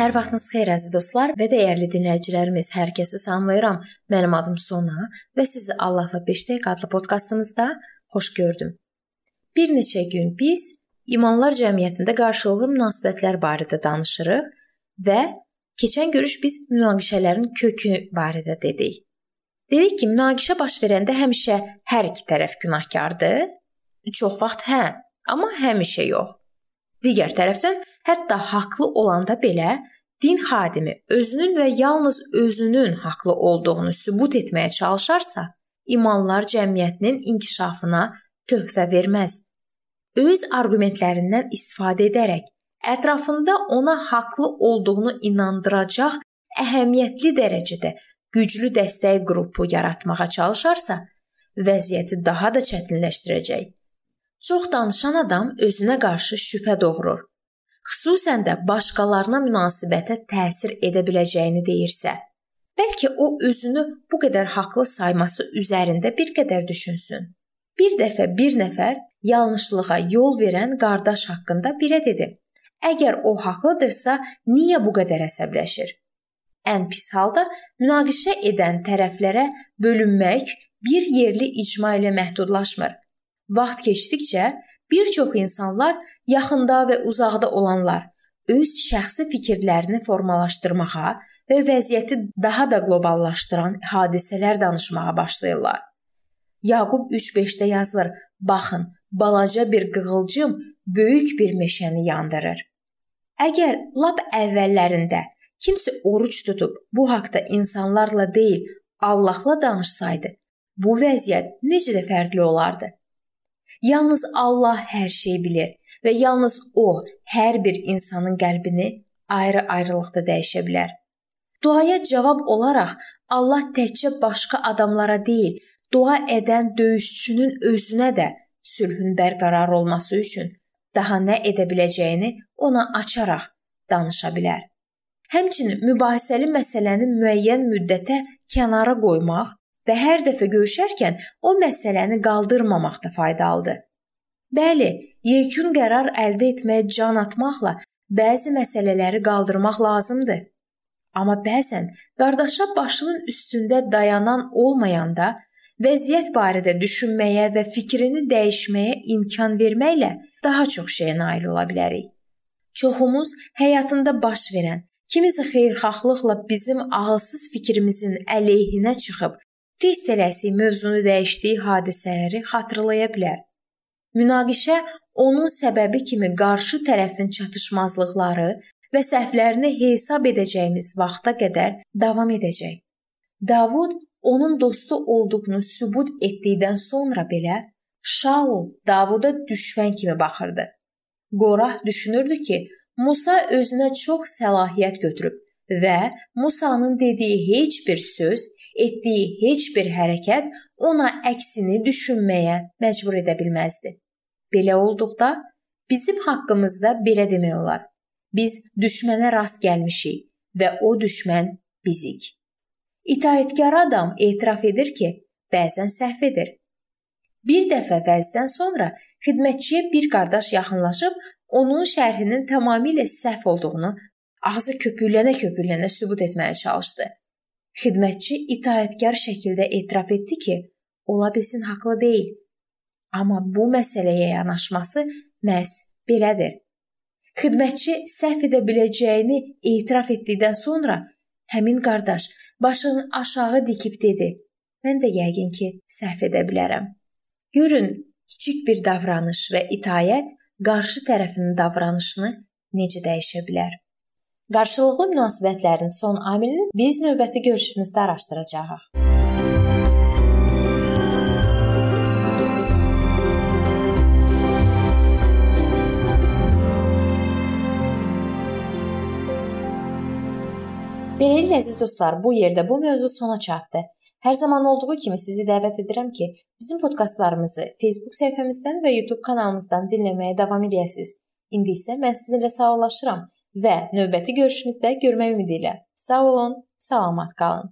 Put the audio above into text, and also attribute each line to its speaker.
Speaker 1: Hər vaxtınız xeyir əziz dostlar və dəyərli dinləyicilərimiz. Hər kəsi salamlayıram. Mənim adım Sona və sizi Allahla 5 dəqiqə adlı podkastımızda xoş gördüm. Bir neçə gün biz imanlar cəmiyyətində qarşılıqlı münasibətlər barədə danışırıq və keçən görüş biz münaqişələrin kökü barədə dedik. Dedik ki, münaqişə baş verəndə həmişə hər iki tərəf günahkardır. Çox vaxt hə, amma həmişə yox. Digər tərəfdən hətta haqlı olanda belə din xadimi özünün və yalnız özünün haqlı olduğunu sübut etməyə çalışarsa, imanlar cəmiyyətinin inkişafına töhfə verməz. Öz arqumentlərindən istifadə edərək ətrafında ona haqlı olduğunu inandıracaq əhəmiyyətli dərəcədə güclü dəstək qrupu yaratmağa çalışarsa, vəziyyəti daha da çətinləşdirəcək. Çox danışan adam özünə qarşı şübhə doğurur. Xüsusən də başqalarına münasibətə təsir edə biləcəyini deyirsə, bəlkə o özünü bu qədər haqlı sayması üzərində bir qədər düşünsün. Bir dəfə bir nəfər yanlışlığa yol verən qardaş haqqında birə dedi: "Əgər o haqlıdırsa, niyə bu qədər əsəbləşir?" Ən pis halda münaqişə edən tərəflərə bölünmək bir yerli icma ilə məhdudlaşmır. Vaxt keçdikcə bir çox insanlar yaxında və uzaqda olanlar öz şəxsi fikirlərini formalaşdırmağa və vəziyyəti daha da qloballaşdıran hadisələr danışmağa başlayırlar. Yaqub 3:5-də yazılır: "Baxın, balaca bir qığılcım böyük bir meşəni yandırır." Əgər lap əvvəllərində kimsə oruc tutub bu haqqda insanlarla deyil, Allahla danışsaydı, bu vəziyyət necə də fərqli olardı? Yalnız Allah hər şeyi bilir və yalnız o hər bir insanın qəlbini ayrı-ayrılıqda dəyişə bilər. Duaya cavab olaraq Allah təkcə başqa adamlara deyil, dua edən döyüşçünün özünə də sülhün bərqərar olması üçün daha nə edə biləcəyini ona açaraq danışa bilər. Həmçinin mübahisəli məsələni müəyyən müddətə kənara qoymaq və hər dəfə görüşərkən o məsələni qaldırmamaq da faydalıdır. Bəli, yekun qərar əldə etməyə can atmaqla bəzi məsələləri qaldırmaq lazımdır. Amma bəzən qardaşa başının üstündə dayanan olmayanda vəziyyət barədə düşünməyə və fikrini dəyişməyə imkan verməklə daha çox şeyə nail ola bilərik. Çoxumuz həyatında baş verən, kimisə xeyirxahlıqla bizim ağılsız fikrimizin əleyhinə çıxıb tez tələsik mövzunu dəyişdiyi hadisələri xatırlaya bilər. Münaqişə onun səbəbi kimi qarşı tərəfin çatışmazlıqları və səhvlərini hesab edəcəyimiz vaxta qədər davam edəcək. Davud onun dostu olduğunu sübut etdikdən sonra belə Şaul Davuda düşmən kimi baxırdı. Qorah düşünürdü ki, Musa özünə çox səlahiyyət götürüb və Musanın dediyi heç bir söz etdiyi heç bir hərəkət ona əksini düşünməyə məcbur edə bilməzdi. Belə olduqda bizim haqqımızda belə demək olar. Biz düşmənə rast gəlmişik və o düşmən bizik. İtaətkar adam etiraf edir ki, bəzən səhv edir. Bir dəfə vəzdən sonra xidmətçiyə bir qardaş yaxınlaşıb onun şərhinin tamamilə səhv olduğunu ağzı köpüklənə-köpüklənə sübut etməyə çalışdı. Xidmətçi itaətkar şəkildə etiraf etdi ki, ola bilsin haqlı deyil. Amma bu məsələyə yanaşması məhz belədir. Xidmətçi səhv edə biləcəyini etiraf etdikdən sonra həmin qardaş başını aşağı dikib dedi: "Mən də yəqin ki, səhv edə bilərəm." Görün, kiçik bir davranış və itaət qarşı tərəfin davranışını necə dəyişə bilər. Qarşılıqlı münasibətlərin son amilini biz növbəti görüşümüzdə araşdıracağıq. Beləliklə əziz dostlar, bu yerdə bu mövzu sona çatdı. Hər zaman olduğu kimi sizi dəvət edirəm ki, bizim podkastlarımızı Facebook səhifəmizdən və YouTube kanalımızdan dinləməyə davam edəsiniz. İndi isə mən sizinlə sağollaşıram və növbəti görüşümüzdə görmək ümidi ilə. Sağ olun, salamat qalın.